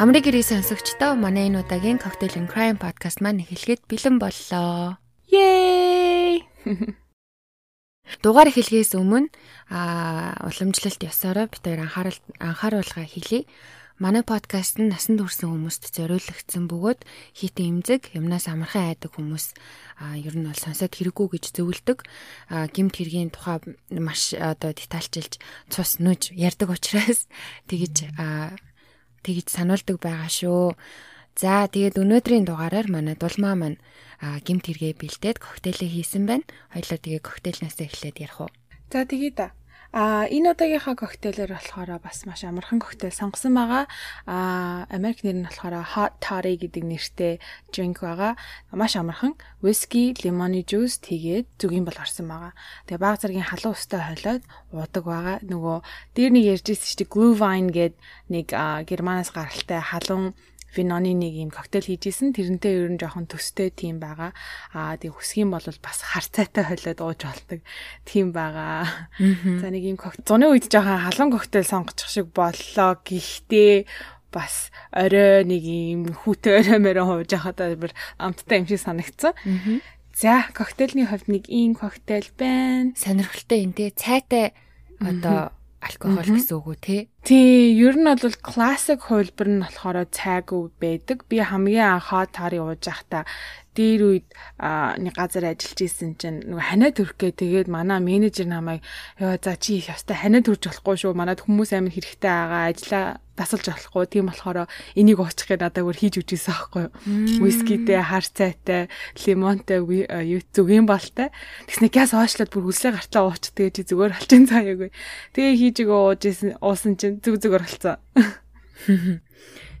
Амрыг гэрээ сонсогчдоо манай энэ удаагийн Cocktail and Crime podcast маань эхлэхэд бэлэн боллоо. Yay! Дугаар эхлэхээс өмнө а уламжлалт ёсороо бид хоёр анхаарал анхааруулга хийлье. Манай подкаст нь насанд хүрсэн хүмүүст зориулагдсан бөгөөд хитэн имзэг, юмнаас амархан айдаг хүмүүс а ер нь бол сонсоод хэрэггүй гэж зөвлөдөг. А гимт хэргийн тухай маш одоо детальчилж цус нүж ярьдаг учраас тэгэж а тэгж сануулдаг байгаа шүү. За тэгээд өнөөдрийн дугаараар манай дулмаа маань гимт хэрэгээ бэлдээд коктейлээ хийсэн байна. Хоёлоо тэгээ коктейлнаас эхлээд ярих уу. За тэгээ да. А энэ удаагийнхаа коктейлэр болохоор бас маш амархан коктейл сонгосон байгаа. А Америк нэр нь болохоор hot toddy гэдэг нэртэй drink байгаа. Маш амархан whisky, lemon juice тэгээд зүгийн бол орсон байгаа. Тэгээ баг зэргийн халуун устай хойлоод уудаг байгаа. Нөгөө дээр нэг ярьжсэн чинь Glühwein гээд нэг германаас гаралтай халуун виноны нэг юм коктейл хийжсэн. Тэрнтэй ер нь жоохон төстэй тийм байгаа. Аа тийм хүсгийн бол бас харцаатай хойлоод ууж болдог тийм байгаа. За нэг юм зуны үед жоохон халуун коктейл сонгочих шиг боллоо. Гэхдээ бас орой нэг юм хүүтэй орой мөрөө хууж байхад бүр амттай юм шиг санагдсан. За, коктейлний хувьд нэг ийм коктейл байна. Сонирхолтой энэ тий цайтай одоо алкогол гэсэн үг үү те? Тий, ер нь бол классик хувилбар нь болохоор цайгүй байдаг. Би хамгийн анхаа тарыг ууж байхдаа дээр үед нэг газар ажиллаж исэн чинь нөгөө ханаа төрхгээ тэгээд манай менежер намайг ёо за чи ястай ханаа төрж болохгүй шүү. Манад хүмүүс амар хэрэгтэй байгаа. Ажлаа дасалж болохгүй. Тийм болохоор энийг уучихыг надад өөр хийж үжижсэн аахгүй юу. Вискитэй, хар цайтай, лимонтой, зүгийн болтой. Тэгснэ газ оошлоод бүр хүслээ гартаа ууч тэгээ чи зүгээр алчин цааягүй. Тэгээ хийж өгөө ууж исэн уусан чинь зүг зүгээр болцсон.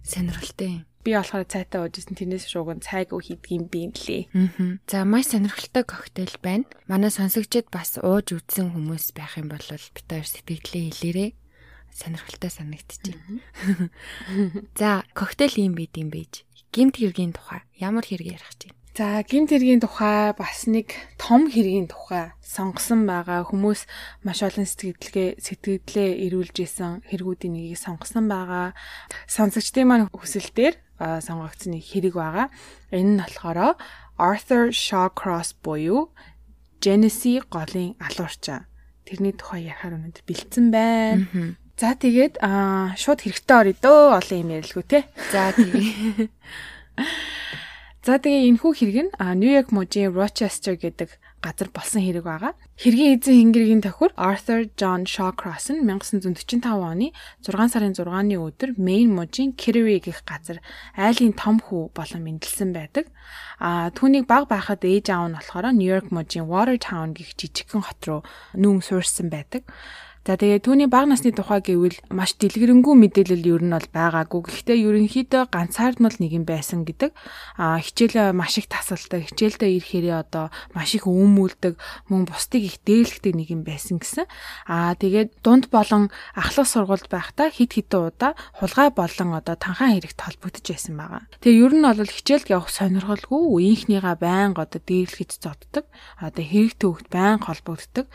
Сонирхолтой би болохоор цайтай уужсэн тэрнээс шууган цайг хийдэг юм би лээ. Аа. За маш сонирхолтой коктейл байна. Манай сонсогчид бас ууж үзсэн хүмүүс байх юм бол бид хоёр сэтгэлдээ хэлээрээ сонирхолтой санагдчихэв. За коктейл юм бид юм бийж. Гимт хэргийн тухай ямар хэрэг ярих чинь? За гимт хэргийн тухай бас нэг том хэргийн тухай сонгосон байгаа хүмүүс маш олон сэтгэлгээ сэтгэлдээ ирүүлж исэн хэрэгүүдийн нэгийг сонгосон байгаа. Сонсогчдын маань хүсэлтээр сонгогдсон хэрэг байгаа. Энэ нь болохоор Arthur Shawcross буюу Genesee голын алуурчаа. Тэрний тухай ярихаар өнөд бэлдсэн байна. За тэгээд аа шууд хэрэгтэй орё дөө олон юм ярилгүй те. За тэгээ. За тэгээ энэхүү хэрэг нь Нью-Йорк мужийн Rochester гэдэг газар болсон хэрэг байгаа. Хэргийн эзэн хингэргийн тохир Arthur John Shawcross нь 1945 оны 6 сарын 6-ны өдөр Maine мужийн Kittery гэх газар айлын том хүү болон мэндэлсэн байдаг. А түүнийг баг байхад ээж аав нь болохоор Нью-Йорк мужийн Watertown гэх жижигхэн хот руу нүүн суурьсан байдаг. За тэгээ түүний бага насны тухай гэвэл маш дэлгэрэнгүй мэдээлэл ер нь бол байгаагүй. Гэхдээ ерөнхийдөө ганцаардмал нэг юм байсан гэдэг. А хичээл маш их тасалтай, хичээлдээ ирэхээрээ одоо маш их өмүүлдэг, мөн бусдыг их дээлгдэг нэг юм байсан гэсэн. А тэгээд дунд болон ахлах сургуульд байхдаа хит хитэн удаа хулгай болон одоо танхаа хэрэгт холбогдож байсан байгаа. Тэгээ ер нь бол хичээлд явах сонирхолгүй, үеийнхнийгаа байнга одоо дээрлэж зоддог. Одоо хэрэг төвөгт байнга холбогддог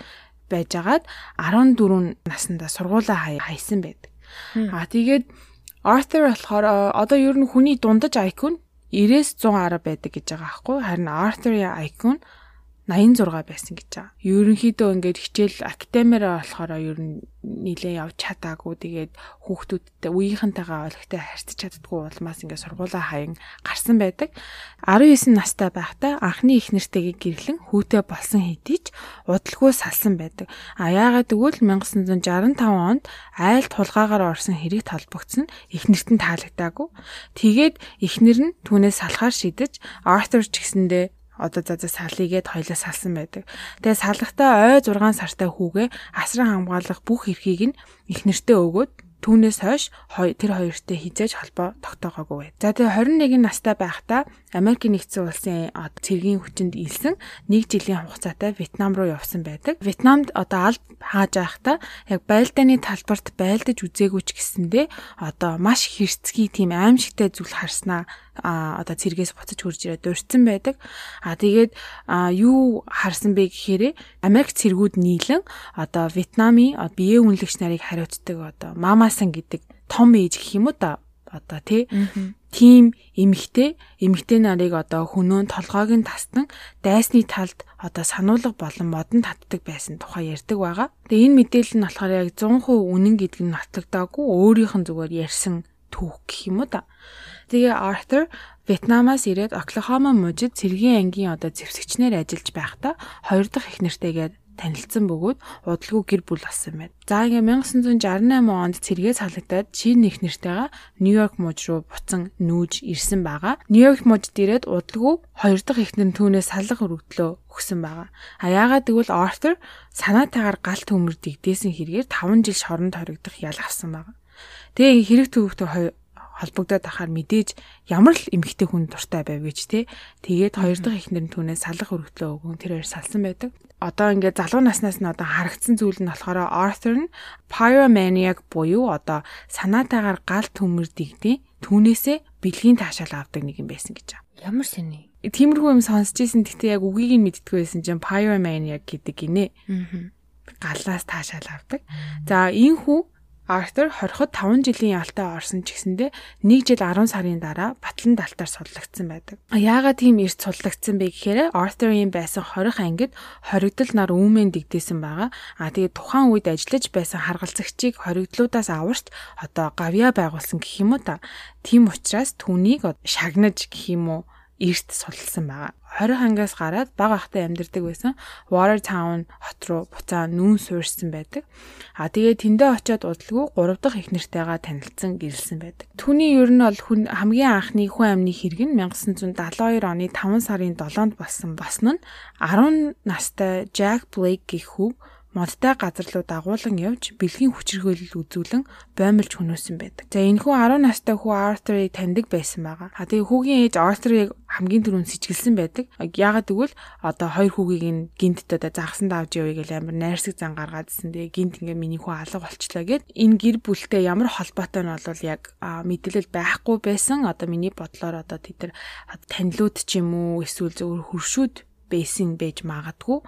байжгаад 14 наснда сургуулаа хайсан байдаг. Аа тэгээд Arthur болохоор одоо ер нь хүний дундаж IQ нь 90-с 110 байдаг гэж байгаа аахгүй харин Arthur-ийн IQ нь 86 байсан гэж байгаа. Ерөнхийдөө ингээд хичээл академиараа болохоор ер нь нилээ явж чадаагүй. Тэгээд хүүхдүүдтэй үеийнхэнтэйгээ ойлгохтой харьцаж чаддгүй улмаас ингээд сургуулаа хаян гарсан байдаг. 19 настай байхдаа анхны их нэртэйгээ гэрлэн хүүтэй болсон хэдий ч удалгүй салсан байдаг. А яагаад гэвэл 1965 онд айлт хулгаагаар орсон хэрэг толбогдсон их нэртэн таалагдаагүй. Тэгээд ихнэр нь түүнээс салахаар шийдэж Arthur ч гэсэндээ одоо за за салыгээд хоёлаа салсан байдаг. Тэгээ салгахтаа ой 6 сартай хүүгээ асран хамгаалах бүх эрхийг нь их нэртээ өгөөд Түүнээс хойш тэр хоёртой хизээж холбоо тогтоогоогүй. За тэгээ 21 настай байхдаа Америк нэгдсэн улсын цэргийн хүчинд илсэн 1 жилийн хугацаатай Вьетнам руу явсан байдаг. Вьетнамд одоо аль хааж байхдаа яг байлдааны талбарт байлдаж үзээгүй ч гэсэндээ одоо маш хэрцгий тийм аимшигтай зүйл харснаа а одоо цэргээс буцаж хурж ирээд дурдсан байдаг. А тэгээд юу харсан бэ гэхээр Америк цэргүүд нийлэн одоо Вьетнамын биеэ үнэлэгч нарыг хариуцдаг одоо мамасан гэдэг том ээж гэх юм уу та одоо тий тийм эмэгтэй эмэгтэй нарыг одоо хөнөөн толгойг нь тасдан дайсны талд одоо сануулга болон модон татдаг байсан тухай ярьдаг байгаа. Тэгээ энэ мэдээлэл нь болохоор яг 100% үнэн гэдг нь нотлогдоогүй өөрийнх нь зүгээр ярьсан түүх гэх юм уу да. Тэгээ Arthur Вьетнамаас ирээд Оклахома мужид цэргийн ангийн одоо зэвсэгчнэр ажиллаж байхдаа хоёр дахь их нэртэйгээ танилцсан бөгөөд удалгүй гэр бүл болсон байна. За ингээ 1968 онд цэргээс халагдаад шинэ их нэртэйгээ Нью-Йорк мужид руу буцан нүүж ирсэн байгаа. Нью-Йорк мужид ирээд удалгүй хоёр дахь ихнэр түүнээс салга өргөдлөө өгсөн байгаа. А яагаад гэвэл Arthur санаатаагаар галт төмөр дэгдээсэн хэрэгээр 5 жил шоронд хоригдох ял авсан байгаа. Тэгээ хэрэг төвөгтэй холбогдоод ахаар мэдээж ямар л эмгхтэй хүн дуртай байв гэж те. Тэгээд хоёр дахь ихнэр нь түүнээс салах өргөдлөө өгөн тэрээр салсан байдаг. Одоо ингээд залуу наснаас нь одоо харагдсан зүйл нь болохоор Arthur нь pyromaniac буюу одоо санаатаагаар гал төмөр дигдээ түүнээсээ бэлгийн таашаал авдаг нэг юм байсан гэж. Ямар сони. Тиймэрхүү юм сонсч ийсэн гэхдээ яг үгийг нь мэддэггүй байсан чинь pyromaniac гэдэг гинэ. Аа. Галаас таашаал авдаг. За энэ хүү Артер 20-д 5 жилийн ялтаа орсон ч гэсэндээ 1 жил 10 сарын дараа батлан далтаар судлагдсан байдаг. Яагаад тийм эрт судлагдсан бэ гэхээр Arthur-ийн байсан хорих ангид хоригдол нар үүмэн дэгдээсэн байгаа. А тэгээд тухайн үед ажиллаж байсан харгалзагчийг хоригдлуудаас аварч одоо гавья байгуулсан гэх юм уу та. Тийм учраас түүнийг шагнаж гэх юм уу эрт судалсан байгаа. 20 хангаас гараад бага ахтай амьдардаг байсан Watertown хот руу буцаа нүүн суурьсан байдаг. А тэгээ тэндээ очиод удалгүй 3 дахь их нартайгаа танилцсан гэрэлсэн байдаг. Түүний ер нь бол хүн хамгийн анхны хүн амны хэрэг нь 1972 оны 5 сарын 7-нд болсон босно нь 10 настай Jack Blake гэх хүүг модтай газар руу дагуулan явж бэлгийн хүчирхийлэл үзүүлэн боомлж хөнөөсөн байдаг. За энэ хүү 10 настай хүү Arthur-ыг таньдаг байсан байгаа. А тэгээ хүүгийн ээж Arthur-ыг хамгийн түрүүнд сэтгэлсэн байдаг. Яагаад гэвэл одоо хоёр хүүгийг нь гинт одоо загсан давж явъя гэж амар найрсаг зан гаргаадсэн. Тэгээ гинт ингээ миний хүү алга болчлаа гэд энэ гэр бүлтэй ямар холбоотой нь бол яг мэдээлэл байхгүй байсан. Одоо миний бодлоор одоо тэд нар танилуд ч юм уу эсвэл зөвхөн хөршүүд байсан байж магадгүй.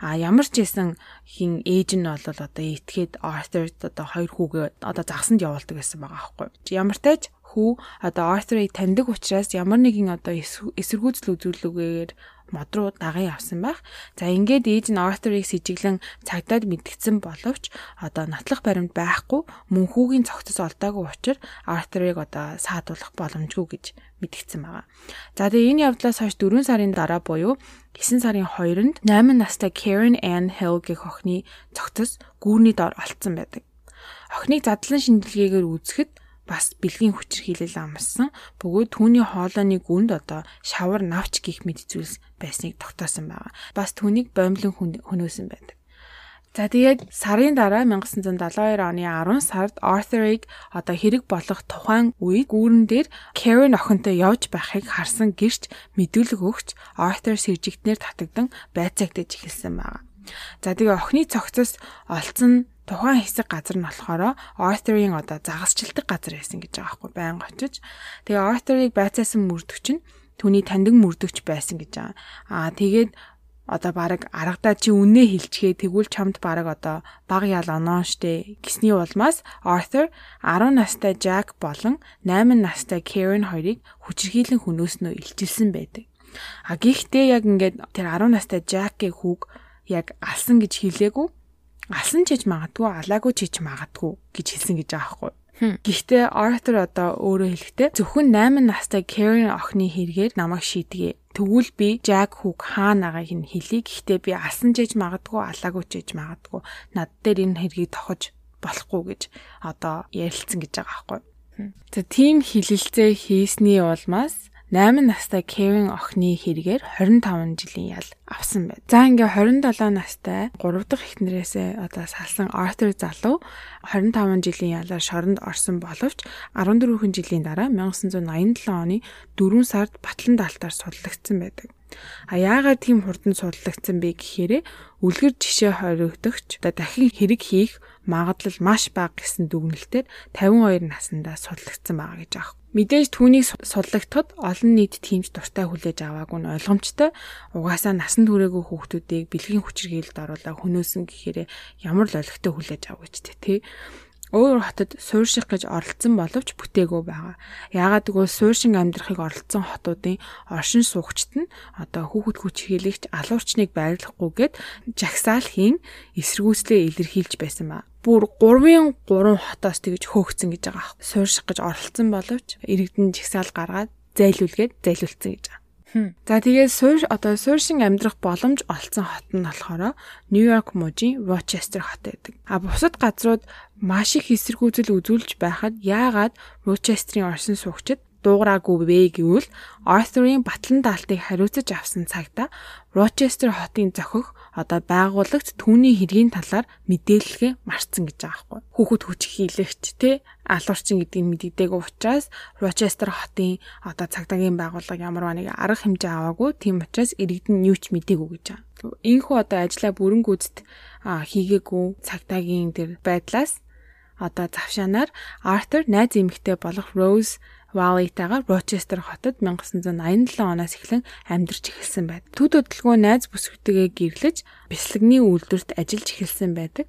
А ямар ч байсан хин ээж нь бол одоо итгээд Arthur одоо хоёр хүүгээ одоо загсанд явуулдаг гэсэн байгаа аахгүй. Ямар тааж хүү одоо Arthur-ыг таньдаг учраас ямар нэгэн одоо эсэргүүцэл үзүүлэлгээр мод руу даган явсан байх. За ингээд ээж нь Arthur-ыг сэжиглэн цагдаад мэдгдсэн боловч одоо нотлох баримт байхгүй мөн хүүгийн цогцос олдоогүй учраас Arthur-ыг одоо саадуулах боломжгүй гэж мэдгдсэн байгаа. За тэгээ энэ явдлаас хойш 4 сарын дараа буюу 9 сарын 2-нд 8 настай Karen Ann Hill гэх охины цогцос гүүрний дор олцсон байдаг. Охиныг задлан шинжилгээгээр үзэхэд бас бэлгийн хүчирхийлэл амссан. Бөгөөд түүний хоолойны гүнд одоо шавар навч гих мэд зүйлс байсныг тогтоосон байгаа. Бас түүнийг боомлон хөнөөсөн байдаг. За тэгээд сарын дараа 1972 оны 10 сард Arthur-ыг одоо хэрэг болох тухайн үед гүүрэн дээр Karen охинтой явж байхыг харсан гэрч мэдүүлэг өгч Arthur сэржигтнэр татагдан байцаагтаж эхэлсэн байна. За тэгээ охины цогцос олцсон тухайн хэсэг газар нь болохоор Arthur-ийн одоо загасчилдаг газар байсан гэж байгаа байхгүй байнга очиж. Тэгээ Arthur-ыг байцаасан мөрдөгч нь түүний таньдаг мөрдөгч байсан гэж байгаа. Аа тэгээд одоо баг аргадаа чи үнэ хэлчихээ тэгвэл чамд баг одоо баг ял оноо штэ гэсний улмаас Arthur 10 настай Jack болон 8 настай Karen хоёрыг хүчрхийлэн хөнөөснөө илчилсэн байдаг. А гэхдээ яг ингээд тэр 10 настай Jack-ийн хүүг яг алсан гэж хэлээгүй алсан ч гэж магадгүй алаагүй ч гэж магадгүй гэж хэлсэн гэж байгаа байхгүй. Гэхдээ Arthur одоо өөрөө хэлэхдээ зөвхөн 8 настай Karen охины хэрэгээр намайг шийдгээ. Тэгвэл би Jack хүүг хаана агаыг нь хэлье. Гэхдээ би алсан ч гэж магадгүй алаагүй ч гэж магадгүй над дээр энэ хэргийг тохож болохгүй гэж одоо ярилцсан гэж байгаа байхгүй. За тийм хилэлцээ хийсний улмаас 8 настай Кевин охины хэрэгээр 25 жилийн ял авсан байна. За ингээ 27 настай 3 дахь эхнэрээсээ одоо салсан Arthur залуу 25 жилийн ялаар шоронд орсон боловч 14 жилийн дараа 1987 оны 4 сард Батлан даалтаар судлагдсан байдаг. А яагаад тийм хурдан судлагдсан бэ гэхээр үлгэр жишээ хоригдогч дахин хэрэг хийх магадлал маш бага гэсэн дүгнэлтээр 52 наснда судлагдсан байгаа гэж аах. Мэдээж түүнийг судлагдахад олон нийт тиймж дуртай хүлээж аваагүй нь ойлгомжтой. Угаасаа насан туршаагүй хүүхдүүдийг бэлгийн хүчирхийлэлд оруулаад хөнөөсөн гэхээр ямар л олигтой хүлээж авах гэж тий. өөр хотод суурших гэж оролцсон боловч бүтээгүй байгаа. Яагаад гэвэл сууршин амьдрахыг оролцсон хотуудын оршин суугчид нь одоо хүүхэд хүч хилэгч алуурчныг байрлахгүйгээд жагсаал хийн эсэргүүцлээ илэрхийлж байсан ба. Бүр 3-ын 3 хотоос тэгж хөөгцөн гэж байгаа. Суурших гэж оролцсон боловч иргэдэн жагсаал гаргаад зайлуулгээд зайлуулсан гэж байгаа. За тэгээд суурь одоо суурьшин амьдрах боломж олцсон хот нь болохоор Нью-Йорк мужийн Рочестер хот байдаг. А бусад газрууд маш их эсэргүүцэл үзүүлж байхад яагаад Рочестерийн оршин суугчид дуугараагүй вэ гэвэл Arthur-ын батлан даалтыг хариуцаж авсан цагта Rochester хотын зохих одоо байгуулагт түүний хэргийн талаар мэдээлэлгээ марцсан гэж байгаа байхгүй. Хүүхэд хүч хийлэгч те алуурчин гэдгийг мэддэг учраас Rochester хотын одоо цагдаагийн байгууллага ямар нэг арга хэмжээ аваагүй тийм учраас иргэдэн юу ч мэдээгүй гэж байгаа. Ийхүү одоо ажлаа бүрэн гүйцэд хийгээгүй цагдаагийн тэр байдлаас одоо завшаанаар Arthur найз эмэгтэй болох Rose Валитагаар Рочестер хотод 1987 оноос эхлэн амьдарч эхэлсэн байд. Төд хөдөлгөөн найз бүсгүйтэйгээ гэрлэж бясалганы үйлдвэрт ажиллаж эхэлсэн байдаг.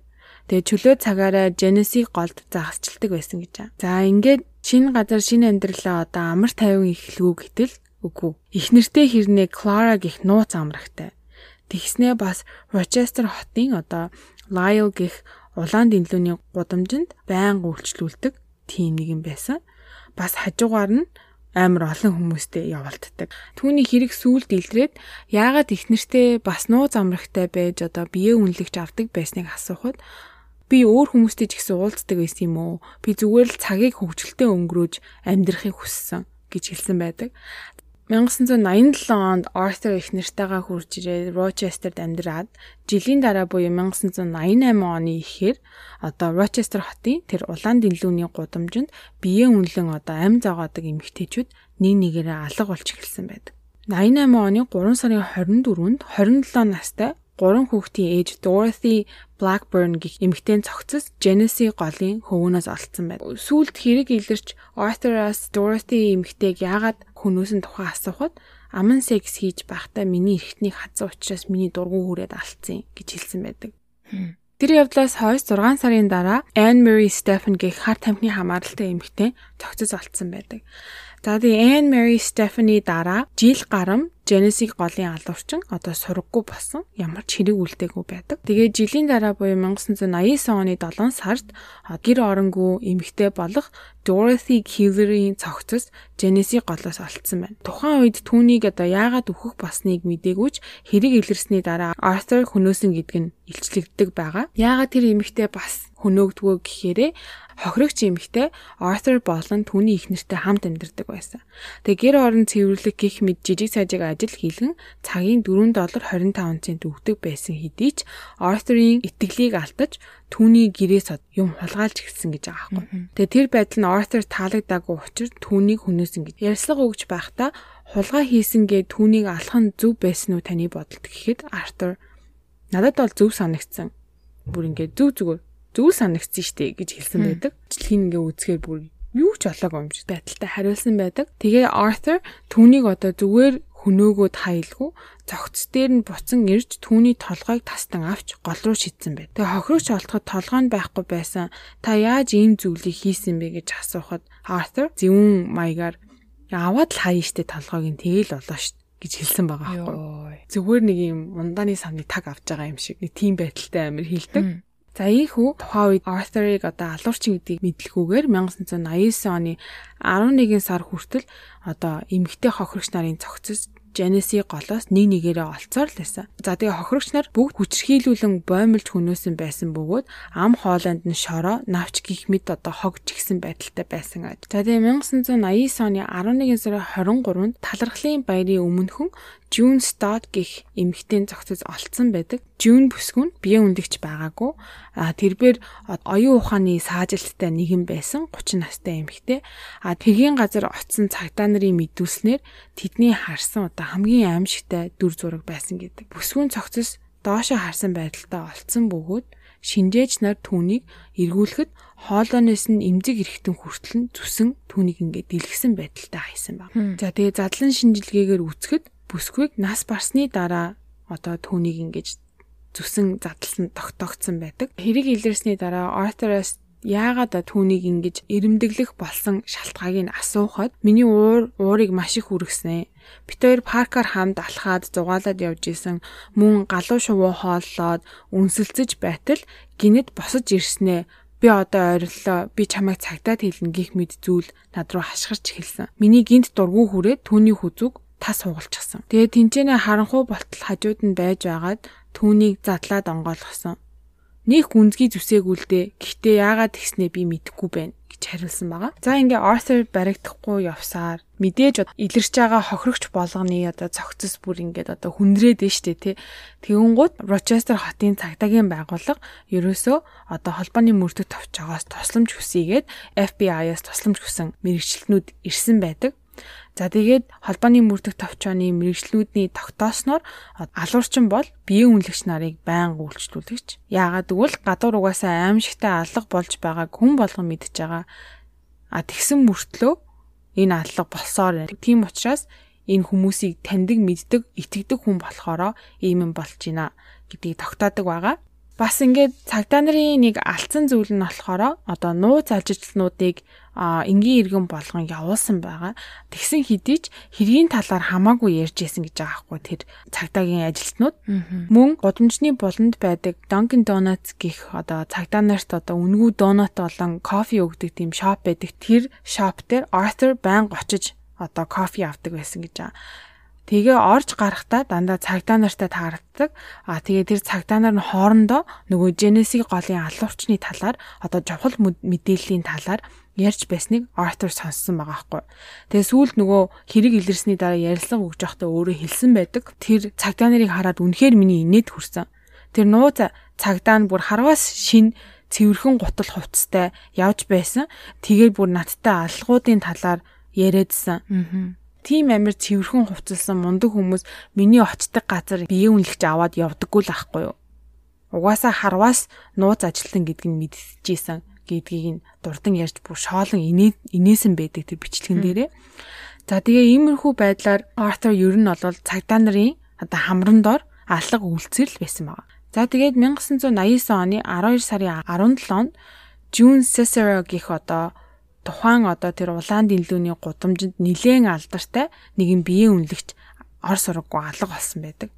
Тэгээ чөлөө цагаараа Genesis голд загасчилдаг байсан гэж байна. За ингээд шинэ газар шинэ амьдралаа одоо амар тайван эхлэв гэтэл үгүй. Их нэртэй хэрнээ Клара гих нууц амрагтай. Тэгснээ бас Рочестер хотын одоо Lyle гих улаан дэнлүүний гудамжинд байнга үйлчлүүлдэг тийм нэг юм байсан бас хажуугаар нь амар олон хүмүүстэй явуулддаг. Түүний хэрэг сүулт илрээд яагаад их нэртэй бас нуу замрагтай байж одоо бие үнэлэгч авдаг байсныг асуухад би өөр хүмүүстэй ч гэсэн уулздаг байсан юм уу? Би зүгээр л цагийг хөвгөлтэй өнгөрөөж амьдрахыг хүссэн гэж хэлсэн байдаг. 1987 онд Arthur их нартайгаа хурж ирээд Rochester-д амьдраад жилийн дараа буюу 1988 оны ихээр одоо Rochester хотын тэр улаан дэлгүүний гудамжинд биеэ үнэлэн одоо ам зогоодог эмэгтэйчүүд нэг нэгээрээ алга болж эхэлсэн байдаг. 88 оны 3 сарын 24-нд 27 настай гурван хүүхдийн ээж Dorothy Blackburn гэх эмэгтэйн цогцос Genesis голын хөвөнөөс олцсон байна. Сүүлд хэрэг илэрч Arthur-аас Dorothy эмэгтэйг яагаад хөнөөсөн тухай асуухад аман секс хийж байхдаа миний эргэтнийг хазсан учраас миний дургу хүрээд алдсан гэж хэлсэн байдаг. Тэр явдлаас хойш 6 сарын дараа Anne Marie Stephen гэх хар тамхины хамааралтай эмэгтэй цогцос олцсон байдаг. За тэгээ Anne Mary Stephanie дараа жил гарам Genesis голын алуурчин одоо сургаггүй болсон ямар ч хэрэг үлдээгүй байдаг. Тэгээ жилийн дараа буюу 1989 оны 7 сард гэр оронгүй эмэгтэй болох Dorothy Keeler-ийн цогцос Genesis голоос олцсон байна. Тухайн үед түүнийг одоо яагаад өөхөх болсныг мдэггүйч хэрэг илэрсний дараа Arthur хөнөөсөн гэдг нь илчлэгддэг байгаа. Яагаад тэр эмэгтэй бас хөнөөгдгөө гэхээрээ хохирогч эмэгтэй Arthur болон түүний эхнэртэй хамт амьдардаг байсан. Тэгээ гэр орон цэвэрлэг гих мэд жижиг сажиг ажил хийлгэн цагийн 4 доллар 25 цент өгдөг байсан хэдий ч Arthur-ийн итгэлийг алдаж түүний гэрээс юм хулгайлж ирсэн гэж байгаа байхгүй. Тэгээ тэр байдал нь Arthur таалагдаагүй учраас түүнийг хүнээсэн гэж. Ярьслага өгж байхдаа хулгай хийсэн гэ түүнийг алах нь зөв байсан уу таны бодолд гэхэд Arthur надад бол зөв санагдсан. Бүр ингээд зөв зүгээр зүйл санагдсан штэ гэж хэлсэн байдаг. Жилхийн ингээ үзэхээр бүр юу ч олоогүй юм шиг байдалтай хариулсан байдаг. Тэгээ Arthur түүнийг одоо зүгээр хөнөөгөөд хайлгүй цогц дээр нь буцан ирж түүний толгойг тастан авч гол руу шидсэн байд. Тэгээ хохирогч олдоход толгой нь байхгүй байсан. Та яаж ийм зүйлийг хийсэн бэ гэж асуухад Arthur зөвүүн маягаар аваад л хаяа штэ толгойг нь тэгэл болоо штэ гэж хэлсэн байгаа байхгүй. Зүгээр нэг юм ундааны савны таг авч байгаа юм шиг нэг тийм байдалтай амир хэлдэг. За ийхүү тухайн үед Arthur-ыг одоо алуурчин гэдгийг мэдлгүүгээр 1989 оны 11 сар хүртэл одоо эмэгтэй хохирогч нарын цогцос Genesis голоос нэг нэгээрээ олцоор л байсан. За тэгээ хохирогч нар бүгд хүчрхийлүүлэн боомлж хөнөөсөн байсан бөгөөд ам хоолойнд нь шороо, навч гих мэд одоо хог жигсэн байдалтай байсан аж. За тэгээ 1989 оны 11 сарын 23-нд талархлын баярын өмнөхөн June Stott гих эмэгтэй зохицож олцсон байдаг. June бүсгүн бие үндэгч байгаагүй. А тэрээр оюун ухааны саажилттай нэгэн байсан 30 настай эмэгтэй. А тэргийн газар очсон цагдаа нарын мэдүүлснээр тэдний харсан одоо хамгийн аимшигтай дүр зураг байсан гэдэг. Бүсгүн цогцос доошо харсан байдалтай олцсон бөгөөд шинжээч нар түүнийг эргүүлэхэд хоолойноос нь эмзэг эрэхтэн хүртэл нь зүсэн түүнийг ингээд дэлгэсэн байдалтай хайсан баг. За тэгээ задлан шинжилгээгээр үзэхэд бүсгүйг нас барсны дараа одоо түүнийг ингэж зүсэн задлсан тогтоогдсон байдаг. Хэрэг илэрсний дараа Arthur-аас яагаад түүнийг ингэж эрэмдэглэх болсон шалтгааг нь асуухад миний уур уурыг маш их үргэснэ. Бид хоёр паркаар хамт алхаад зугаалаад явж исэн мөн галуу шувуу хооллоод үнсэлцэж байтал гинэд босож ирснэ. Би одоо ойрлоо. Би чамайг цагтаад хэлнэ гих мэд зүйл над руу хашгирч эхэлсэн. Миний гинт дургу хүрээд түүний хүзүг тас хугалчихсан. Тэгээ тэнцэнэ харанхуй болтол хажууд нь байж байгаад түүнийг задлаад онгойлгосон. Них гүнзгий дээ. Гэхдээ яагаад тэгснээ би мэдэхгүй байна гэж хариулсан байгаа. За ингээ Arthur баригдахгүй явсаар мэдээж илэрч байгаа хохирогч болгоны одоо цогцос бүр ингээд одоо хүндрээд штэ тий. Тэгэнгუთ Rochester хотын цагдаагийн байгууллага ерөөсөө одоо холбооны мөрдөг товчоогоос тусламж хүсийгээд FBI-аас тусламж хүсэн мэрэгчлэнүүд ирсэн байдаг. За тэгээд холбооны мөрдөх товчооны мэрэгчлүүдний тогтоосноор алуурчин бол биеийн үнэлэгч нарыг байнга үйлчлүүлэгч. Яагаад гэвэл гадуур угаасаа аимшигтай алга болж байгааг хүн болгон мэдж байгаа. А тэгсэн мөртлөө энэ алга болсоор тийм учраас энэ хүмүүсийг таньдаг мэддэг итгэдэг хүн болохоор ийм юм болж байна гэдгийг тогтоодог байгаа. Бас ингээд цагдаа нарын нэг алдсан зүйл нь болохоор одоо нууц ажилтнуудыг энгийн иргэн болгон явуулсан байгаа. Тэгсэн хэдий ч хэргийн талаар хамаагүй ярьж исэн гэж байгаа хгүй тэр цагдаагийн ажилтнууд. Мөн гудамжны буланд байдаг Dunkin Donuts гих одоо цагдаа нарт одоо үнгүү донот болон кофе өгдөг тийм шоп байдаг. Тэр шоп дээр Arthur байнга очиж одоо кофе авдаг байсан гэж байгаа. Тэгээ орж гарахтаа дандаа цагдаа нартай таардаг. А тэгээ тэр цагдаа нар нь хоорондоо нөгөө Genesis голын алуурчны талаар одоо жавхал мэдээллийн талаар ярьж байсныг Arthur сонссон байгаа хгүй. Тэгээ сүүлд нөгөө хэрэг илэрсний дараа ярилцлага өгж явахдаа өөрөө хэлсэн байдаг. Тэр цагдаа нарыг хараад үнэхээр миний инээд хүрсэн. Тэр нууц цагдаа нь бүр харвас шин цэвэрхэн гутал хувцастай явж байсан. Тэгээд бүр надтай алгуудын талаар яриадсан. Аа. Тим амир цэвэрхэн хувцалсан мундаг хүмүүс миний очдог газар бие үнэлж аваад явдаггүй л ахгүй юу. Угаасаа харвас нууц ажилтан гэдг нь мэдчихсэн гэдгийг нь дурдан ярьж бүр шоолон инээсэн байдаг тэр бичлэгэн дээрээ. За тэгээ иймэрхүү байдлаар Arthur ер нь бол цагдаа нарын одоо хамран дор алга үйлцэл байсан байгаа. За тэгээд 1989 оны 12 сарын 17-нд June Cicero гих одоо тухайн одоо тэр улаан дэлгүүний гудамжинд нилээн алдартай нэгэн биеийн үнэлэгч ор сургаггүй алга болсон байдаг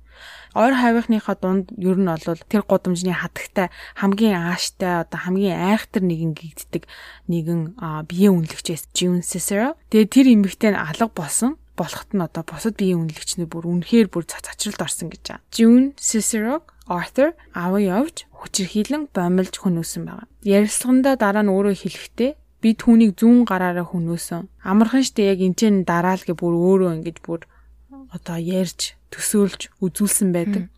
ойр хавийнхныхаа дунд ер нь бол тэр гудамжны хатагтай хамгийн ааштай одоо хамгийн айхтар нэгэн гэгддэг нэгэн биеийн үнэлэгчээс June Cicero. Тэгээ тэр эмэгтэй нь алга болсон болохт нь одоо бусад биеийн үнэлэгчнүүд бүр үнэхээр бүр цацралд орсон гэж байгаа. June Cicero Arthur аваа явж хүчирхийлэн бомилж хөнөөсөн байгаа. Ярилцлагандаа дараа нь өөрөө хэлэхдээ би түүнийг зүүн гараараа хөнөөсөн. Амархан штэ яг энэ ч дараал гэ бүр өөрөө ингэж бүр одоо ярьж төсөөлж үзүүлсэн байдаг.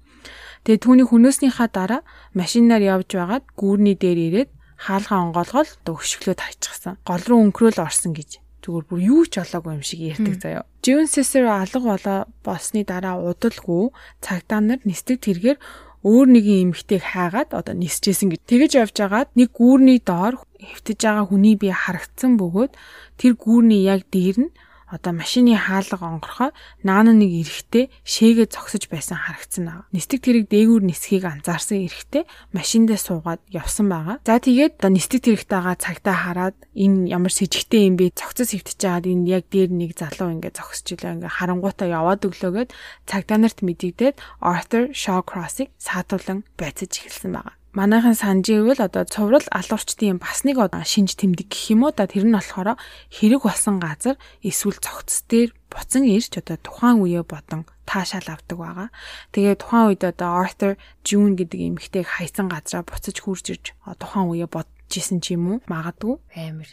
Тэгээ түүний хүнөөснийхаа дараа машинаар явж байгаад гүүрний дээр ирээд хаалгаа онгоолгол өшөглөөд хайчихсан. Гол руу өнгөрөөл орсон гэж зүгээр бүр юу ч олоогүй юм шиг ярьдаг заяа. June Cicero алга болоо болсны дараа удалгүй цагдаа нар нисдэг тэргээр өөр нэгэн эмэгтэйг хайгаад одоо нисчээсэн гэж. Тэгэж явж байгаад нэг гүүрний доор хэвтэж байгаа хүний бие харагдсан бөгөөд тэр гүүрний яг дээр нь одоо машины хаалга онгорхоо наана нэг эрэхтэй шээгээ зогсож байсан харагдсан аа. Нистэг тэрэг дээгүүр нисхийг анзаарсан эрэхтэй машиндаа суугаад явсан байгаа. За тэгээд одоо нистэг тэрэгтэйгаа цагтаа хараад энэ ямар с ิจ гтэй юм бэ? Цогцос хөвтөж чаад энэ яг дээр нэг залуу ингээ зогсож илээ ингээ харангуйтаа яваад өглөөгөөд цагтаа нарт мэдэгдээд Arthur Shawcross-ыг саатуулан байцаж эхэлсэн байгаа манайхан сандживэл одоо цуврал алуурчдын бас нэг шинж тэмдэг гэх юм уу да тэр нь болохоор хэрэг болсон газар эсвэл цогц дээр буцан ирж одоо тухайн үеэ бодон таашаал авдаг байгаа. Тэгээ тухайн үед одоо Arthur June гэдэг эмэгтэйг хайсан газараа буцаж хурж ирж тухайн үеэ бодож исэн ч юм уу магадгүй амар.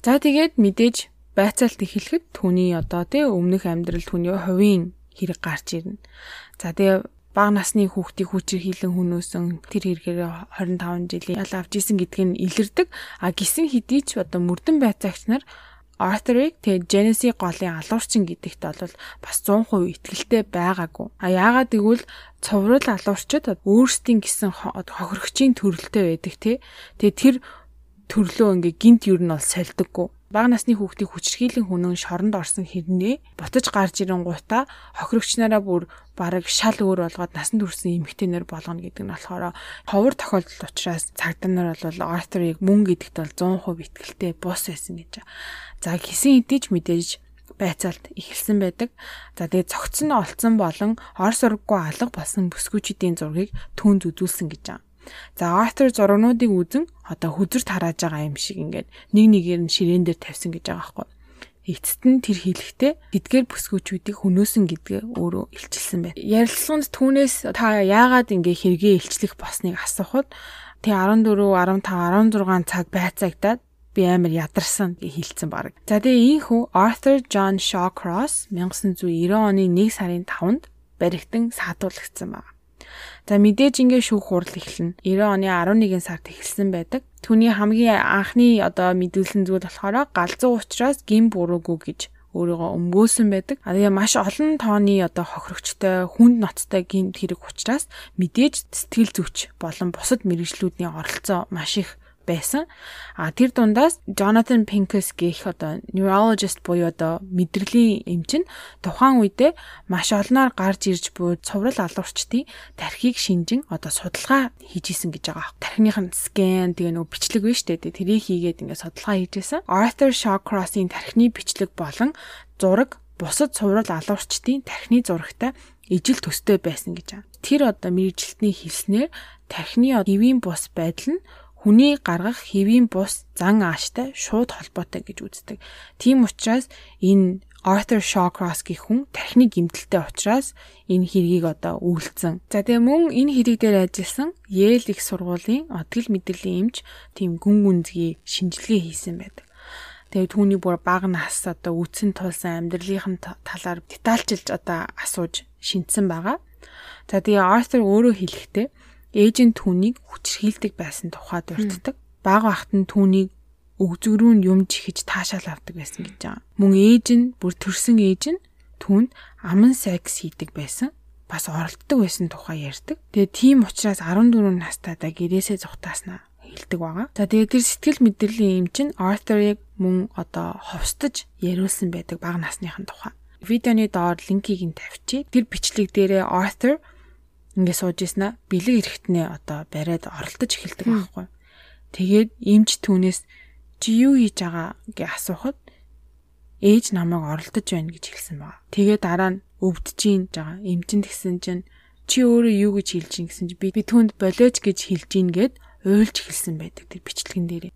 За тэгээд мэдээж байцаалт эхлэхэд түүний одоо тий өмнөх амьдрал түүний хувийн хэрэг гарч ирнэ. За тэгээ бага насны хүүхдийг хүчээр хилэн хүнөөсөн тэр хэрэгээр 25 жилийн ял авч исэн гэдг нь илэрдэг. А гисэн хэдий ч одоо мөрдөн байцаагч нар Arthur-ыг тэгээ Genesis голын алуурчин гэдэгт бол бас 100% итгэлтэй байгаагүй. А яагаад гэвэл цовруул алуурчид өөрсдийн гэсэн хохирогчийн төрөлтэй байдаг тий. Тэгээ тэр төрлөө ингээ гинт юу нь бол сольдөггүй. Бага насны хүүхдийг хүчрхийлэн хүнэн шоронд орсон хэрнээ бутаж гарч ирэн гутаа хохирогчнараа бүр бараг шал өөр болгоод насанд хүрсэн эмэгтэйнэр болгоно гэдэг нь болохоор ховор тохиолдол учраас цагдаа нар бол Arthur-ыг мөн гэдэгт бол 100% итгэлтэй бус байсан гэж. За хэдий ч мэдээж байцаалт эхэлсэн байдаг. За тэгээд цогцсон олцсон болон орс ураггүй алга болсон бүсгүүчдийн зургийг түүнд үзүүлсэн гэж байна. За Arthur зургнуудыг үзэн одоо хүзэрт харааж байгаа юм шиг ингээд нэг нэгээр нь ширээн дээр тавьсан гэж байгаа байхгүй. Эцэст нь тэр хэлэхдээ эдгээр бүсгүүчүүдийг хөнөөсөн гэдгээ өөрөө илчилсэн байна. Ярилцлаганд түүнээс та яагаад ингээ хэрэгээ илчлэх босныг асуухад тий 14, 15, 16 цаг байцаагтаад би амар ядарсан гэж хэлсэн баг. За тэгээ ийхүү Arthur John Shawcross 1990 оны 1 сарын 5-нд баригтан саатуулагдсан байна. За мэдээж ингээ шүүх хурал эхэлнэ. 90 оны 11 сард эхэлсэн байдаг. Түүний хамгийн анхны одоо мэдүүлсэн зүйл болохоор галзуу учраас гин буруугүй гэж өөрийгөө өмгөөсөн байдаг. А тэгээ маш олон тооны одоо хохирогчтой, хүнд ноцтой гинт хэрэг учраас мэдээж сэтгэл зүйч болон бусад мэрэгжлүүдийн оролцоо маш их байсан. А тэр дундаас Jonathan Pincus гэх одоо neurologist буюу одоо мэдрэлийн эмч нь тухайн үедээ маш олноор гарч ирж буй цуврал алуурчдын тархийг шинжин одоо судалгаа хийж исэн гэж байгаа. Тархиных нь скан тэгээ нөгөө бичлэг биш үү? Тэрийг хийгээд ингээд судалгаа хийжсэн. Arthur Shawcross-ийн тархины бичлэг болон зураг бусад цуврал алуурчдын тархины зурагтай ижил төстэй байсан гэж байна. Тэр одоо мэрэгжилтний хэлснээр тархины эвийн бус байдал нь хүний гаргах хэвийн бус зан ааштай шууд холбоотой гэж үздэг. Тийм учраас энэ Arthur Shawcross гэх хүн тархины гимтэлтэй учраас энэ хэргийг одоо үйлцэн. За тэгээ мөн энэ хэрэг дээр ажилласан Yale их сургуулийн отгэл мэдрэлийн эмч тийм гүн гүнзгий шинжилгээ хийсэн байдаг. Тэгээ түүний бүр баг нас одоо үтсэн тулсан амьдралын талаар детальчилж одоо асууж шинтсэн байгаа. За тэгээ Arthur өөрөө хэлэхдээ ээж нь түүнийг хүчрхийлдэг байсан тухай дурддаг. Бага бахт нь түүнийг өгзөгрүү нь юм чихэж таашаал авдаг байсан гэж байгаа. Мөн ээж нь бүр төрсэн ээж нь түүнд аман секс хийдэг байсан. Бас оролддог байсан тухай ярьдаг. Тэгээ тийм учраас 14 настайдаа гэрээсээ зугатааснаа хэлдэг байгаа. За тэгээ тэр сэтгэл мэдрэлийн юм чинь Arthur-ыг мөн одоо ховстож яриулсан байдаг бага насныхын тухай. Видеоны доор линкийг нь тавьчих. Тэр бичлэг дээрээ Arthur ингээ сууж ийснэ бэлэг эрэхтнээ одоо бариад оролдож эхэлдэг байхгүй. Тэгээд эмч түүнээс чи юу хийж байгаа гэж асуухад ээж намайг оролдож байна гэж хэлсэн баг. Тэгээд дараа нь өвдөж ийн жаа эмчэнд гисэн чинь чи өөрөө юу гэж хэлж ийн гэсэн чи би би түнд болооч гэж хэлж ийн гэд уйлж хэлсэн байдаг тэр бичлэгэн дээрээ.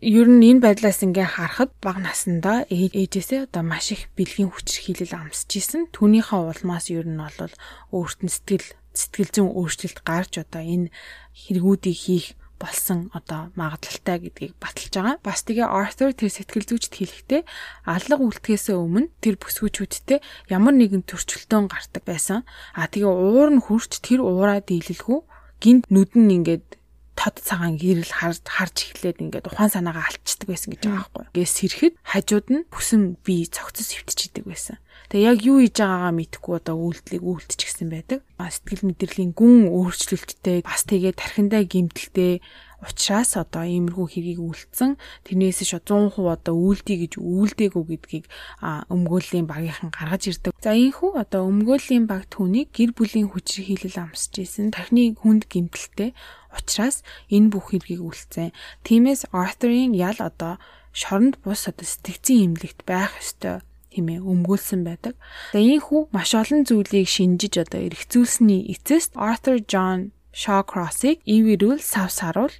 Ер нь энэ байдлаас ингээ харахад бага насандаа ээжээсээ одоо маш их бэлгийн хүчрхийлэл амсч исэн. Түүнийхээ улмаас ер нь бол өөрт нь сэтгэл сэтгэл зүйн өөрчлөлт гарч одоо энэ хэрэгүүдийг хийх болсон одоо магадлалтай гэдгийг баталж байгаа. Бас тэгээ Arthur тэр сэтгэл зүйчд хэлэхдээ алга үлдэхээс өмнө тэр бүсгүүчүүдтэй ямар нэгэн төрчлөлтөөн гардаг байсан. А тэгээ уур нь хурч тэр уураа дийлэлгүй гинт нүд нь ингээд тод цагаан гэрэл харж харж эхлээд ингээд ухаан санаагаа алчдаг байсан гэж байгаа байхгүй. Гээ сэрхэд хажууд нь бүсэн бие цогцос хөвтчихийдэг байсан. Тэгээ яг юу хийж байгаагаа мэдэхгүй одоо үйлдэлийг үйлдчихсэн байдаг. Сэтгэл мэдрэлийн гүн өөрчлөлттэй бас тэгээ тархиндаа гимтэлтэй учраас одоо иймэрхүү хэргийг үлдсэн тэрнээс ш 100% одоо үлдээ гэж үлдээгүй гэдгийг өмгөөллийн багийнхан гаргаж ирдэг. За ийхүү одоо өмгөөллийн баг түүнийг гэр бүлийн хүчрэг хийлэл амсч ийсэн тархины хүнд гимтэлтэй учраас энэ бүх хэргийг үлдсэн. Тиймээс Arthur-ийн ял одоо шоронд бус одоо сэтгцэн имлэгт байх ёстой хэмээн өмгөөлсөн байдаг. За ийхүү маш олон зүйлийг шинжиж одоо эргцүүлсэний эцэст Arthur John Shawcross-ыг ивэрүүл сав саруул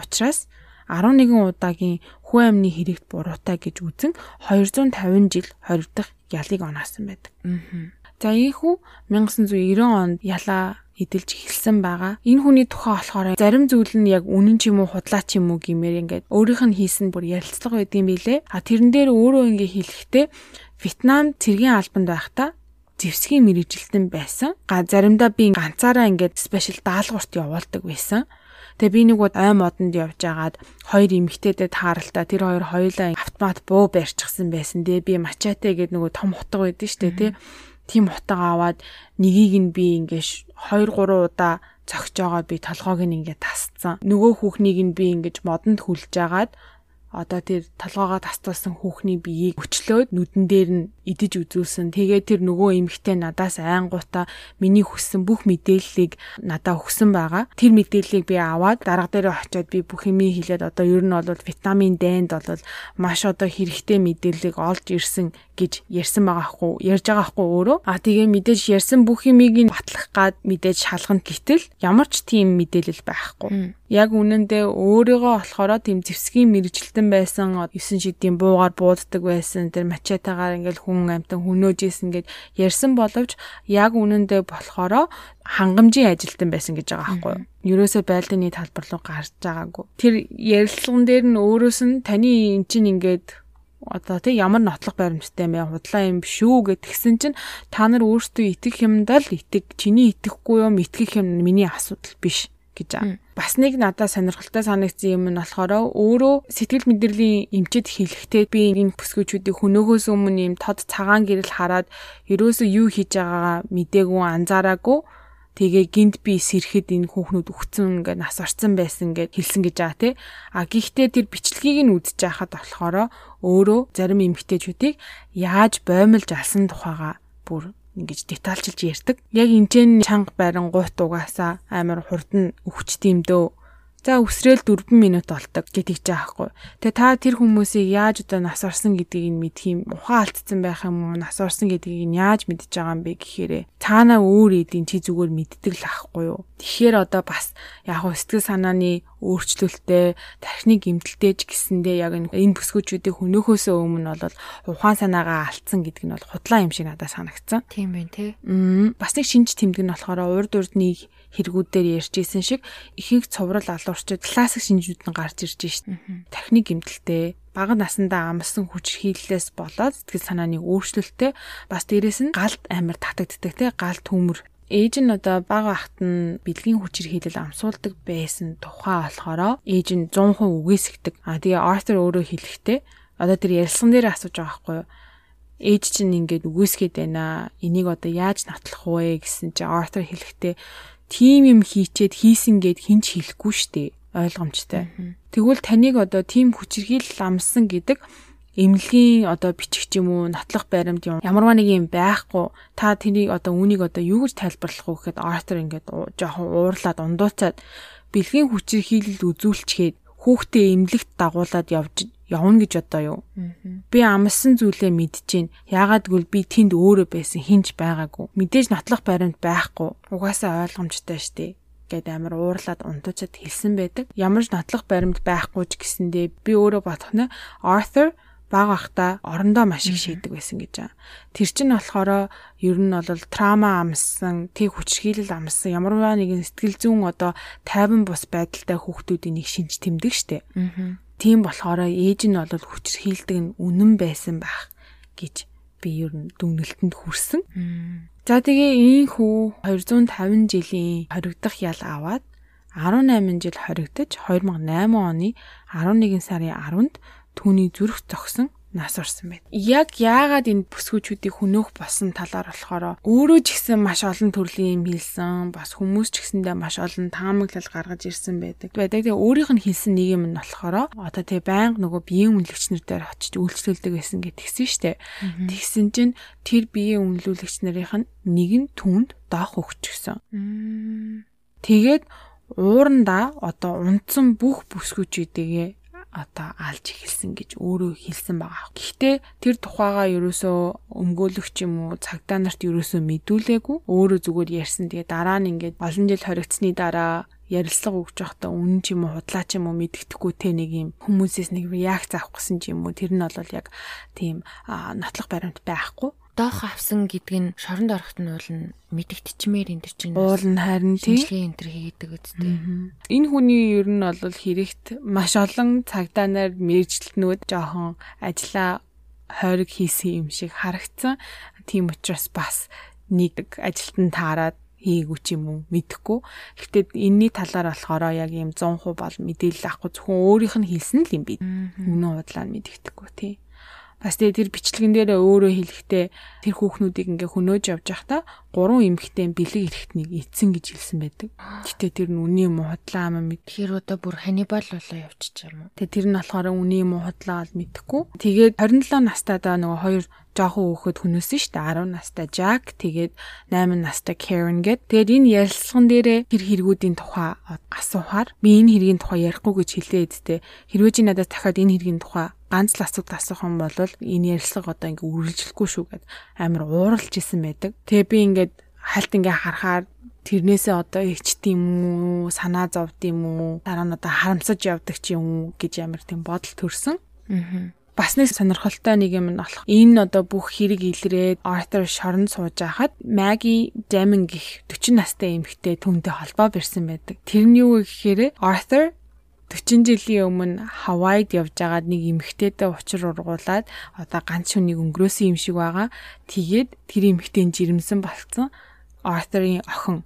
Учираас 11 удаагийн хүн амны хэрэгт буруутай гэж үзэн 250 жил хоригдох ялыг оноосон байдаг. Аа. За ийхүү 1990 онд ялаа эдэлж эхэлсэн байгаа. Энэ хүний тухай болохоор зарим зүйл нь яг үнэн ч юм уу худлаа ч юм уу гэмээр ингээд өөрийнх нь хийсэн бүр ярилцлага байдсан билээ. А тэрэн дээр өөрөө ингээд хэлэхдээ Вьетнам цэргийн албанд байхдаа зэвсгийн мэрэгжилтэн байсан. Га заримдаа би ганцаараа ингээд спешиал даалгаварт явуулдаг байсан. Тэгээ би нэг удаа ой модонд явж агаад хоёр эмэгтэйдэд тааралтай тэр хоёр хоёулаа автомат буу барьчихсан байсан. Тэгээ би мачаатэ гэдэг нөгөө том утга байдсан шүү дээ тий. Тим утга аваад нёгийг нь би ингээд 2 3 удаа цогч байгаа би толгойг нь ингээд тасцсан. Нөгөө хүүхнийг нь би ингээд модонд хүлж агаад одоо тэр толгоогоо тастуулсан хүүхний биеийг өчлөөд нүдэн дээр нь идэж үзүүлсэн. Тэгээ тэр нөгөө эмэгтэй надаас айнгуута миний хүссэн бүх мэдээллийг надаа өгсөн байгаа. Тэр мэдээллийг би аваад дарга дээр очиод би бүх юм хийлээд одоо ер нь бол витамин D-нд бол маш одоо хэрэгтэй мэдээллийг олж ирсэн гэж ярьсан байгаа хгүй ярьж байгаа хгүй өөрөө а тэгээ мэдээж ярьсан бүх юмыг нь батлах гад мэдээж шалгана гэтэл ямар ч тийм мэдээлэл байхгүй яг үнэндээ өөрийгөө болохоор тийм зэвсгийн мэрэгжилтэн байсан 9 шидийн буугаар бууддаг байсан тэр мачетагаар ингээл хүн амтан хөнөөж исэн гэд ярьсан боловч яг үнэндээ болохоор хангамжийн ажилтан байсан гэж байгаа байхгүй юу. Ерөөсөө байлдааны талбар руу гарч байгаагүй. Тэр ярилцлаган дээр нь өөрөөс нь таны эн чинь ингээд одоо тий ямар нотлох баримттай юм бэ худлаа юм биш үү гэтгсэн чинь та нар өөрсдөө итгэх юмдаа л итэг чиний итгэхгүй юм итгэх юм миний асуудал биш гэж аа. Бас нэг надад сонирхолтой санагдсан юм нь болохоор өөрөө сэтгэл мэдрэлийн эмчэд хэлэхдээ би энэ бүсгүүчүүдийг хөнөөгөөс өмнө юм тод цагаан гэрэл хараад ерөөсөө юу хийж байгаагаа мдээгүй анзаараагүй Тэгээ гинт би сэрхэд энэ хүүхнүүд өгцөн ингээд нас орцсон байсан гэд хэлсэн гэж байгаа тий. А гэхдээ тэр бичлэгийг нь үдчихэж байхад болохоор өөрөө зарим эмгтээчүүдийг яаж боомлж алсан тухайга бүр ингэж детальчилж ярьдаг. Яг энэ чанга байран гуйт угаасаа амар хурдан өвч тиймдөө За үсрээл 4 минут болдог гэдгийг жаахгүй. Тэгээ та тэр хүмүүсийг яаж одоо нас орсон гэдгийг нь мэдх юм, ухаан алдсан байх юм уу, нас орсон гэдгийг нь яаж мэдж байгаа юм бэ гэхээр цаанаа өөр эдийн чи зүгээр мэддэг л ахгүй юу. Тэгэхээр одоо бас яг хөө сэтгэл санааны өөрчлөлттэй, тархины гэмтэлтэй ч гэсэндээ яг энэ бүсгүүчүүдийг хөнөөхөөсөө өмнө бол ухаан санаагаа алдсан гэдэг нь бол худлаа юм шиг надад санагдсан. Тийм байх тий. Бас нэг шинж тэмдэг нь болохоор урд урдны хэрэгүүдээр ярьжсэн шиг ихэнх цуврал алуурчид классик шинжүүд нь гарч ирж шít. Техник гэмтэлтэй бага насндаа амсан хүч хийллээс болоод сэтгэл санааны өөрчлөлттэй бас дээрэс нь галт амар татагддаг те галт төмөр ээж нь одоо бага ахт нь бэлгийн хүчээр хийлэл амсуулдаг байсан тухай болохоро ээж нь 100% үгээсгдэг. А тэгээ Артер өөрөө хэлэхдээ одоо тэр ярилцсан дээр асууж байгаа байхгүй юу? Ээж чинь ингээд үгээсгээд байна. Энийг одоо яаж натлах вэ гэсэн чи Артер хэлэхдээ тийм юм хийчээд хийсэн гэд хинч хэлэхгүй штэ ойлгомжтой. Тэгвэл таныг одоо тийм хүчрхийл ламсан гэдэг эмнэлгийн одоо бичих юм уу нотлох баримт юм ямарваа нэг юм байхгүй. Та тэрийг одоо үүнийг одоо юу гэж тайлбарлах вэ гэхэд Артер ингээд жоохон уурлаад ундууцаад бэлгийн хүчрхийлэл үзүүлчихэд хүүхдээ эмнэлэгт дагуулад явж явна гэж одоо юу. Би амлсан зүйлээ мэдчихээн. Яагаад гэвэл би тэнд өөрөө байсан хинж байгаагүй. Мэдээж нотлох баримт байхгүй. Угаасаа ойлгомжтой штеп гэд амар уурлаад унтуучаад хэлсэн байдаг. Ямар ч нотлох баримт байхгүй ч гэсэндээ би өөрөө бодох нь Arthur бага ахта орондоо маш их шийдэг байсан гэж байгаа. Тэр чинь болохоор ер нь бол трама амссан, тэг хүчрхийлэл амссан ямарваа нэгэн сэтгэл зүйн одоо тайван бус байдалтай хүүхдүүдийн нэг шинж тэмдэг штэ. Аа Тийм болохоор ээж нь бол хүчрхийлдэг нь үнэн байсан байх гэж би ер нь дүгнэлтэнд хүрсэн. За тэгээ энэ хүү 250 жилийн хоригдох ял аваад 18 жил хоригдож 2008 оны 11 сарын 10-нд түүний зүрх зогсон нас орсон байт. Яг яагаад энэ бүсгүүчүүдийг хөнөөх болсон талаар болохоор өөрөө ч гэсэн маш олон төрлийн юм хэлсэн, бас хүмүүс ч гэсэндээ маш олон таамаглал гаргаж ирсэн байдаг. Байдаг. Тэгээ өөрийнх нь хэлсэн нэг юм нь болохоор одоо тэгээ байнга нөгөө биеийн үнэлэгчнэр дээр очиж үйлчлүүлдэг байсан гэж тэгсэн штэ. Тэгсэн чинь тэр биеийн үнэлүүлэгч нарын нэг нь түнд доох өгчихсөн. Тэгээд уурандаа одоо унтсан бүх бүсгүүчүүдээ одоо алж эхэлсэн гэж өөрөө хэлсэн байгаа. Гэхдээ тэр тухайгаа ерөөсөө өмгөөлөгч юм уу цагдаа нарт ерөөсөө мэдүүлээгүй. Өөрөө зүгээр ярьсан. Тэгээ дараа нь ингээд олон жил хоригдсны дараа ярилцлага өгч явахдаа үнэн ч юм уу худлаа ч юм уу мэддэхгүй те нэг юм хүмүүсээс нэг реакц авах гэсэн ч юм уу тэр нь бол яг тийм нотлох баримт байхгүй доох авсан гэдэг нь шоронд орохт нь уул нь мэдэгдчмээр энэ чинь уул нь харин тийм энэ төр хийдэг үстэй. Энэ хүний ер нь бол хэрэгт маш олон цагдаа нар мэрэгчлэтнүүд жоохон ажиллаа хойрог хийсэн юм шиг харагдсан. Тийм учраас бас нэг ажилтан таарад хийгүү ч юм уу мэдэхгүй. Гэхдээ энэний талаар болохоор яг юм 100% бол мэдээлэл авахгүй зөвхөн өөрийнх нь хэлсэн л юм би. Үнэн худлаа нь мэддэхгүй тий. Бас тэгээ тэр бичлэгэн дээр өөрөө хэлэхдээ тэр хүүхнүүдийг ингээ хөнөөж явж байхдаа гурван эмэгтэй бэлэг эрэхтнийг эцсэн гэж хэлсэн байдаг. Гэтэ тэр нь үний муудлаа ам мэд. Тэр одоо бүр ханибал болоо явчих юм уу? Тэгээ тэр нь болохоор үний муудлаа бол мэдэхгүй. Тэгээд 27 настай даа нөгөө хоёр жоохон хөөхөд хүнөөсөн шүү дээ 10 настай Jack тэгээд 8 настай Karen гэд. Тэгээд энэ ярилцлаган дээрээ тэр хэрэгүүдийн тухай асуухаар би энэ хэргийн тухай ярихгүй гэж хэлээд тэ. Хэрвээ чи надад дахиад энэ хэргийн тухай ганц л асуулт асуух юм бол энэ ярилцлага одоо ингээ үргэлжлэхгүй шүү гэд амар ууралж исэн байдаг. Тэгээ би ингээд хальт ингээ харахаар тэрнээсээ одоо ичт юм уу санаа зовд юм уу дараа нь одоо харамсаж явдаг ч юм уу гэж амар тийм бодол төрсөн. Аа бас нэг сонирхолтой нэг юм нь болох. Энэ одоо бүх хэрэг илрээд Arthur шоронд сууж байхад Maggie Damon гих 40 настай эмэгтэй түнтэй холбоо барьсан байдаг. Тэр нь юу гэхээр Arthur 40 жилийн өмнө Хавайд явж байгаад нэг эмэгтэйтэй учир ургуулад одоо ганц хүнийг өнгөрөөсөн юм шиг байгаа. Тэгээд тэр эмэгтэй жирэмсэн болцсон. Arthur-ийн охин.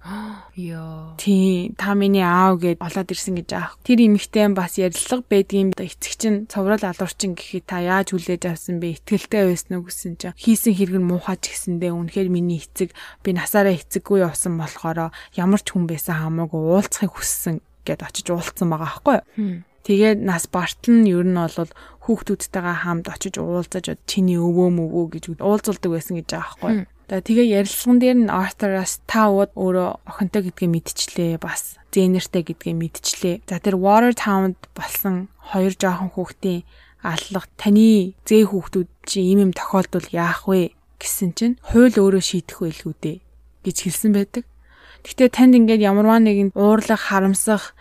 Йоо. Тий, та миний аав гэд болоод ирсэн гэж аах. Тэр эмэгтэй бас ярилцлага байдгийн эцэг чинь цоврал алуурчин гэхэд та яаж хүлээж авсан бэ? Итгэлтэй байсан уу гэсэн чинь хийсэн хэрэг нь муухай ч гэсэндээ үнэхээр миний эцэг би насаараа эцэггүй явсан болохоор ямар ч хүн байсан хамаагүй уулзахыг хүссэн гэд очиж уулзсан байгаа аахгүй юу? Тэгээд нас бартал нь ер нь бол хүүхдүүдтэйгээ хамт очиж уулзаж чиний өвөө мөвөө гэж уулзулдаг байсан гэж байгаа аахгүй юу? Тэгээ ярилцлаган дээр нь Arthur-аас та өөрөө охинтой гэдгээ мэдчихлээ бас Зенертэй гэдгээ мэдчихлээ. За тэр Watertown-д болсон хоёр жоохон хүүхдийн аллах таны зээ хүүхдүүд чи ийм юм тохиолдвол яах вэ гэсэн чинь хууль өөрөө шийдэх байлгүй дээ гэж хэлсэн байдаг. Гэхдээ танд ингээд ямарваа нэгэн уурлах, харамсах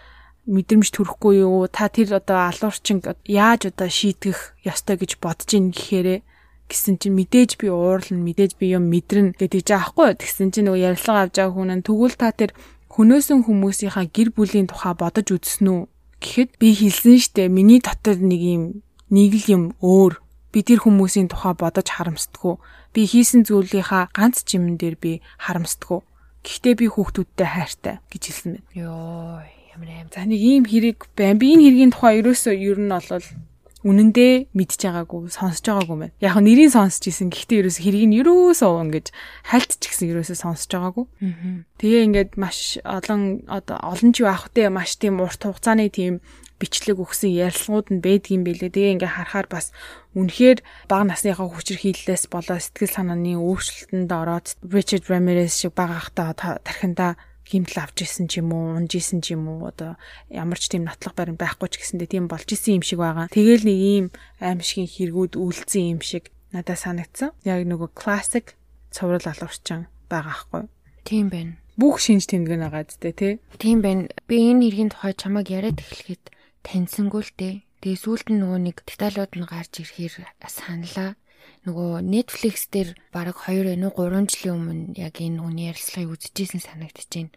мэдрэмж төрөхгүй юу? Та тэр одоо алуурчин яаж одоо шийтгэх ёстой гэж бодож ийн гэхээрээ гэсэн чинь мэдээж би уурлна мэдээж би юм мэдрэн гэдэг жаахгүй тэгсэн чинь нөгөө ярилцлага авч байгаа хүн нь тэгвэл та тэр хөнөөсөн хүмүүсийнхаа гэр бүлийн тухай бодож үзсэн үү? Гэхэд би хэлсэн штэ миний дотор нэг юм нэг л юм өөр. Би тэр хүмүүсийн тухай бодож харамсдаггүй. Би хийсэн зүйлийнхаа ганц чимэн дээр би харамсдаггүй. Гэхдээ би хүүхдүүдтэй хайртай гэж хэлсэн байна. Ёо ямар аим за нэг ийм хэрэг байна би энэ хэргийн тухай ерөөсөө ер нь бол үнэндээ мэдж байгаагүй сонсож байгаагүй мэн. Яг нь нэрийг сонсч исэн. Гэхдээ ерөөс хэрийг нь ерөөсөө ингэж хальт ч гэсэн ерөөсөө сонсож байгаагүй. Тэгээ ингээд маш олон олон ч байх үедээ маш тийм урт хугацааны тийм бичлэг өгсөн ярилцлагууд нь байдгийн байлээ. Тэгээ ингээ харахаар бас үнэхээр бага насныхаа хүчээр хийллээс болоо сэтгэл санааны өөрчлөлтөнд ороод Richard Ramirez шиг бага ахта тархинда гимтэл авч исэн ч юм уу, унж исэн ч юм уу одоо ямар ч тийм нотлох барин байхгүй ч гэсэндээ тийм болж исэн юм шиг байгаа. Тэгэл нэг ийм аимшигын хэрэгүүд үйлцсэн юм шиг надад санагдсан. Яг нөгөө классик цоврал алуурчин байгаа хгүй. Тийм байна. Бүх шинж тэмдэг байгаа зү тэ. Тийм байна. Би энэ хэргийн тухай чамайг яриад эхлэхэд таньсангүй л дээ. Тэгээ сүүлд нь нөгөө нэг деталууд нь гарч ирэхээр саналаа нөгөө Netflix дээр бараг 2 энэ 3 жилийн өмнө яг энэ хүний ярилцлагыг үзчихсэн санагдаж байна.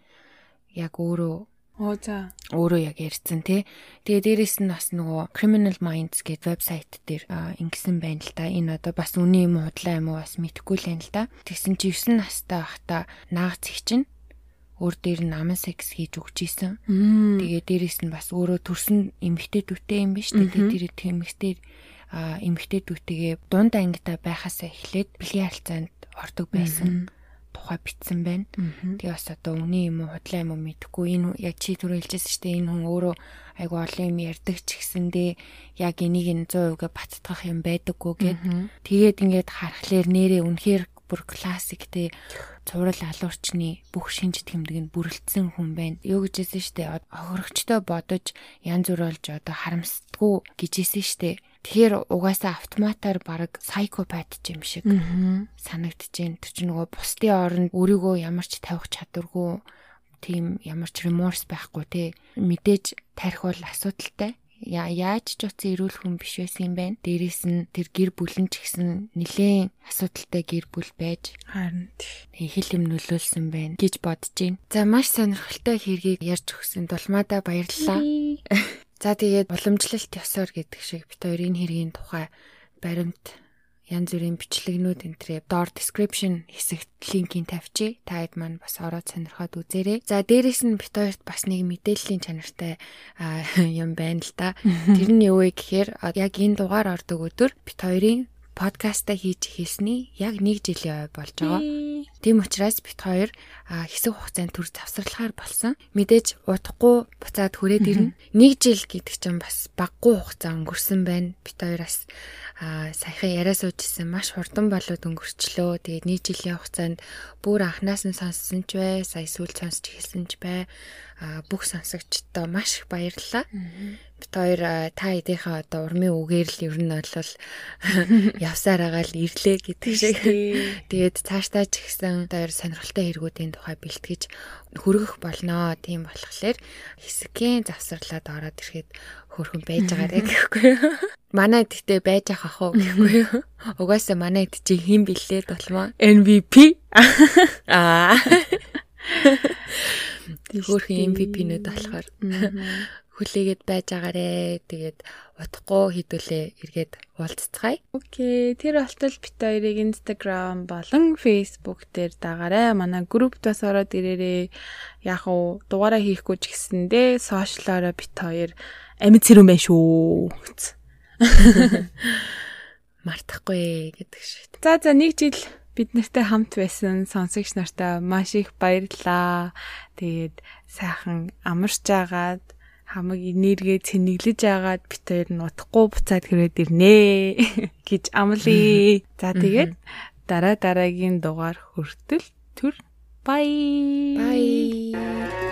Яг өөрөө Оо за. Өөрөө яг ярьсан тий. Тэгээ дээрэс нь бас нөгөө Criminal Minds гэдэг вебсайт дээр ингэсэн байна л да. Энэ одоо бас үний юм уу худлаа юм уу бас мэдэхгүй л байна л да. Тэгсэн чи 9 настай байхдаа наагц их чинь өөр дээр нь аман секс хийж өгч исэн. Тэгээ дээрэс нь бас өөрөө төрсөн эмэгтэй дүүтэй юм биш үү? Тэр тэр эмэгтэй эмэгтэйдүүдтэйгээ дунд ангитай байхасаа эхлээд бэлгийн харилцаанд ордог байсан тухай бичсэн байна. Тэгээ бас одоо үний юм уу худлаа юм уу мэдэхгүй энэ яг чи түрүү хэлжсэн шүү дээ энэ хүн өөрөө айгу олон юм ярьдаг ч гэсэндээ яг энийг нь 100% баттгах юм байдаггүй гэд тэгээд ингээд харахаар нэрээ үнэхээр бүр классиктэй цуврал алуурчны бүх шинж тэмдэг нь бүрэлдсэн хүн байна. Юу гэжсэн штэ охирогчтой бодож янз бүр болж одоо харамсдаггүй гэжсэн штэ. Тэгэхээр угаасаа автоматар баг сайкопат юм шиг санагдаж байна. Тэр чинь нөгөө бусдын оронд өөрийгөө ямар ч тавих чадваргүй тийм ямар ч remorse байхгүй те мэдээж тарих бол асуудалтай яаж ч утсан эрүүл хүн биш байсан юм байна. Дээрээс нь тэр гэр бүлэн ч гэсэн нэлээд асуудалтай гэр бүл байж харин хэл юм нөлөөлсөн байна гэж бодож байна. За маш сонирхолтой хэргийг ярьж өгсөн тулмаада баярлалаа. За тэгээд уламжлалт ёсоор гэдэг шиг бит хоёрын хэргийн тухай баримт янз бүрийн бичлэгнүүд энтрээ доор description хэсэгт линкийг тавьчих. Та хэд маань бас ороод сонирхоод үзээрэй. За дээрэс нь бит хоёрт бас нэг мэдээллийн чанартай юм байна л да. Тэр нь юу вэ гэхээр яг энэ дугаар ордог өдөр бит хоёрын подкаста хийж эхэлсний яг 1 жилийн ой болж байгаа. Тийм учраас бит хоёр хэсэг хугацаанд төр завсарлахаар болсон. Мэдээж удахгүй буцаад хүрээд ирнэ. 1 жил гэдэг чинь бас баггүй хугацаа өнгөрсөн байна. Бит хоёроос а саяхан яриа суужсэн маш хурдан болоод өнгөрчлөө. Тэгээд нэг жилийн хугацаанд бүр анханаас нь сонссон ч бай, сая сүүл сонсч эхэлсэн ч бай. Бүх сонсогчдоо маш их баярлалаа. Бид хоёр та эдийнхээ одоо урмын үгээр л ер нь бол явсаар байгаа л ирлээ гэдэг шиг. Тэгээд цаашдаа ч ихсэн хоёр сонирхолтой хэрэгүүдийн тухай бэлтгэж хөргөх болноо. Тийм болохоор хэсгийн завсарлаад ороод ирэхэд хөрхөн байж байгаарэ гэхгүй юу. Манай гэхдээ байж ах ах уу гэхгүй юу. Угаасаа манай хэд чи хэн бэлээ толмоо MVP аа хөрхөн MVP-нүүд болохоор хүлээгээд байж агаарэ. Тэгээд утахгүй хідүүлээ эргээд уулзцгаая. Окей. Тэр болтол бит хоёрыг Instagram болон Facebook дээр дагаарай. Манай группт бас ороод ирээрээ. Яг уу дугаараа хийхгүй ч гэсэндээ сошиалаараа бит хоёр амьд цэрүүн байна шүү. Мартахгүй гэдэг шиг. За за нэг жил бид нартай хамт байсан сонсогч нартай маш их баярлаа. Тэгээд сайхан амарч агаад хамаг энергээ цэнэглэж агаад бит хоёр нь утахгүй буцаад хэрэг ирнэ гэж амлаа. За тэгээд дараа дараагийн дугаар хүртэл түр бай. Бай.